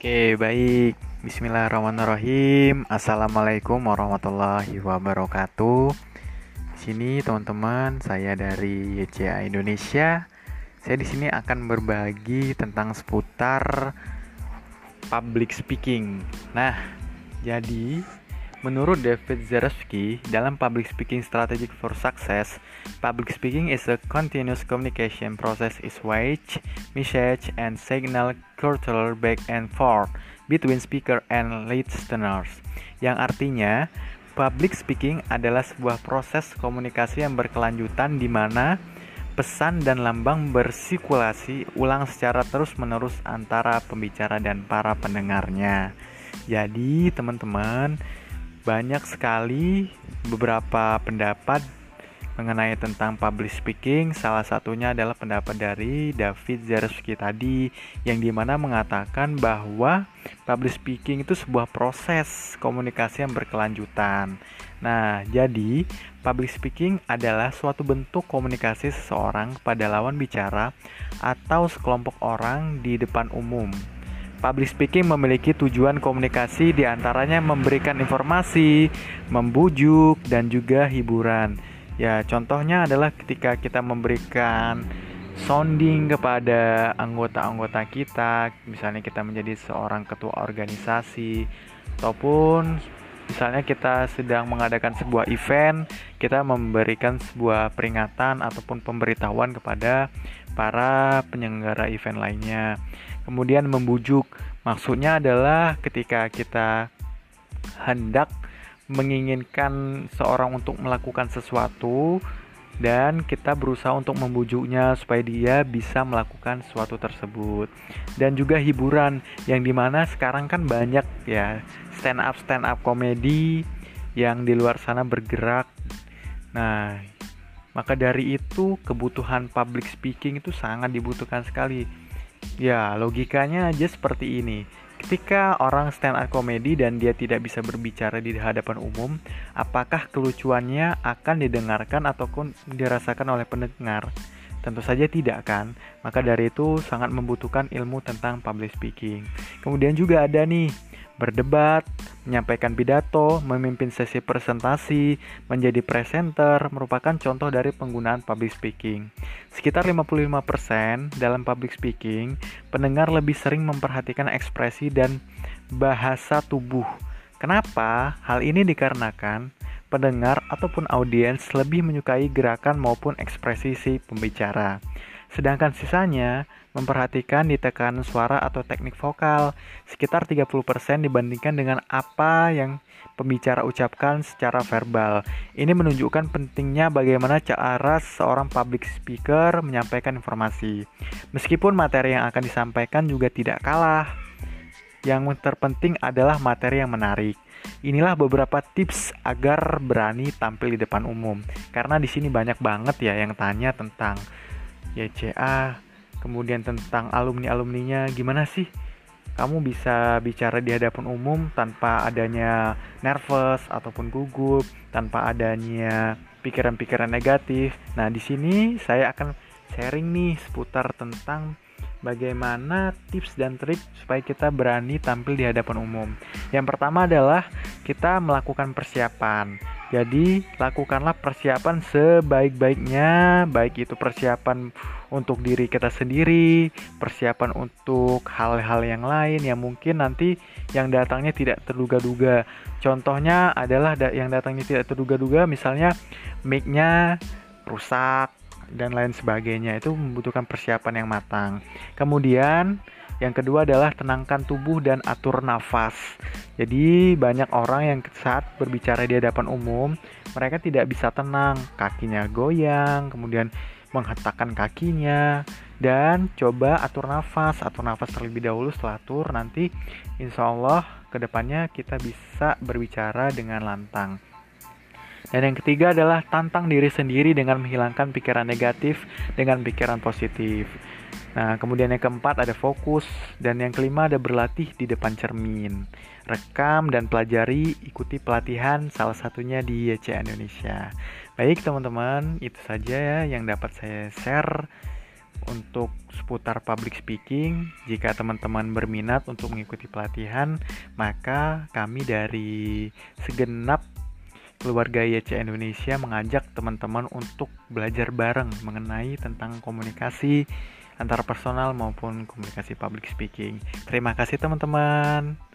Oke, baik. Bismillahirrahmanirrahim. Assalamualaikum warahmatullahi wabarakatuh. Di sini teman-teman, saya dari YCA Indonesia. Saya di sini akan berbagi tentang seputar public speaking. Nah, jadi Menurut David Zarowski, dalam Public Speaking Strategy for Success, public speaking is a continuous communication process is which message and signal cultural back and forth between speaker and listeners. Yang artinya, public speaking adalah sebuah proses komunikasi yang berkelanjutan di mana pesan dan lambang bersirkulasi ulang secara terus-menerus antara pembicara dan para pendengarnya. Jadi, teman-teman, banyak sekali beberapa pendapat mengenai tentang public speaking. Salah satunya adalah pendapat dari David Zarowski tadi yang di mana mengatakan bahwa public speaking itu sebuah proses komunikasi yang berkelanjutan. Nah, jadi public speaking adalah suatu bentuk komunikasi seseorang kepada lawan bicara atau sekelompok orang di depan umum Public speaking memiliki tujuan komunikasi di antaranya memberikan informasi, membujuk, dan juga hiburan. Ya, contohnya adalah ketika kita memberikan sounding kepada anggota-anggota kita, misalnya kita menjadi seorang ketua organisasi, ataupun misalnya kita sedang mengadakan sebuah event, kita memberikan sebuah peringatan ataupun pemberitahuan kepada para penyelenggara event lainnya kemudian membujuk. Maksudnya adalah ketika kita hendak menginginkan seorang untuk melakukan sesuatu dan kita berusaha untuk membujuknya supaya dia bisa melakukan sesuatu tersebut. Dan juga hiburan yang di mana sekarang kan banyak ya stand up stand up komedi yang di luar sana bergerak. Nah maka dari itu kebutuhan public speaking itu sangat dibutuhkan sekali. Ya, logikanya aja seperti ini. Ketika orang stand up comedy dan dia tidak bisa berbicara di hadapan umum, apakah kelucuannya akan didengarkan ataupun dirasakan oleh pendengar? Tentu saja tidak kan? Maka dari itu sangat membutuhkan ilmu tentang public speaking. Kemudian juga ada nih berdebat, menyampaikan pidato, memimpin sesi presentasi, menjadi presenter merupakan contoh dari penggunaan public speaking. Sekitar 55% dalam public speaking, pendengar lebih sering memperhatikan ekspresi dan bahasa tubuh. Kenapa? Hal ini dikarenakan pendengar ataupun audiens lebih menyukai gerakan maupun ekspresi si pembicara. Sedangkan sisanya memperhatikan di tekanan suara atau teknik vokal sekitar 30% dibandingkan dengan apa yang pembicara ucapkan secara verbal. Ini menunjukkan pentingnya bagaimana cara seorang public speaker menyampaikan informasi. Meskipun materi yang akan disampaikan juga tidak kalah. Yang terpenting adalah materi yang menarik. Inilah beberapa tips agar berani tampil di depan umum. Karena di sini banyak banget ya yang tanya tentang YCA, kemudian tentang alumni-alumninya gimana sih kamu bisa bicara di hadapan umum tanpa adanya nervous ataupun gugup, tanpa adanya pikiran-pikiran negatif. Nah, di sini saya akan sharing nih seputar tentang bagaimana tips dan trik supaya kita berani tampil di hadapan umum. Yang pertama adalah kita melakukan persiapan. Jadi, lakukanlah persiapan sebaik-baiknya, baik itu persiapan untuk diri kita sendiri, persiapan untuk hal-hal yang lain yang mungkin nanti yang datangnya tidak terduga-duga. Contohnya adalah yang datangnya tidak terduga-duga, misalnya mic-nya rusak dan lain sebagainya. Itu membutuhkan persiapan yang matang. Kemudian, yang kedua adalah tenangkan tubuh dan atur nafas. Jadi banyak orang yang saat berbicara di hadapan umum, mereka tidak bisa tenang, kakinya goyang, kemudian menghentakkan kakinya dan coba atur nafas, atur nafas terlebih dahulu setelah atur nanti insya Allah ke depannya kita bisa berbicara dengan lantang. Dan yang ketiga adalah tantang diri sendiri dengan menghilangkan pikiran negatif dengan pikiran positif. Nah, kemudian yang keempat ada fokus dan yang kelima ada berlatih di depan cermin. Rekam dan pelajari, ikuti pelatihan salah satunya di YC Indonesia. Baik teman-teman, itu saja ya yang dapat saya share untuk seputar public speaking. Jika teman-teman berminat untuk mengikuti pelatihan, maka kami dari segenap keluarga YC Indonesia mengajak teman-teman untuk belajar bareng mengenai tentang komunikasi antara personal maupun komunikasi public speaking. Terima kasih teman-teman.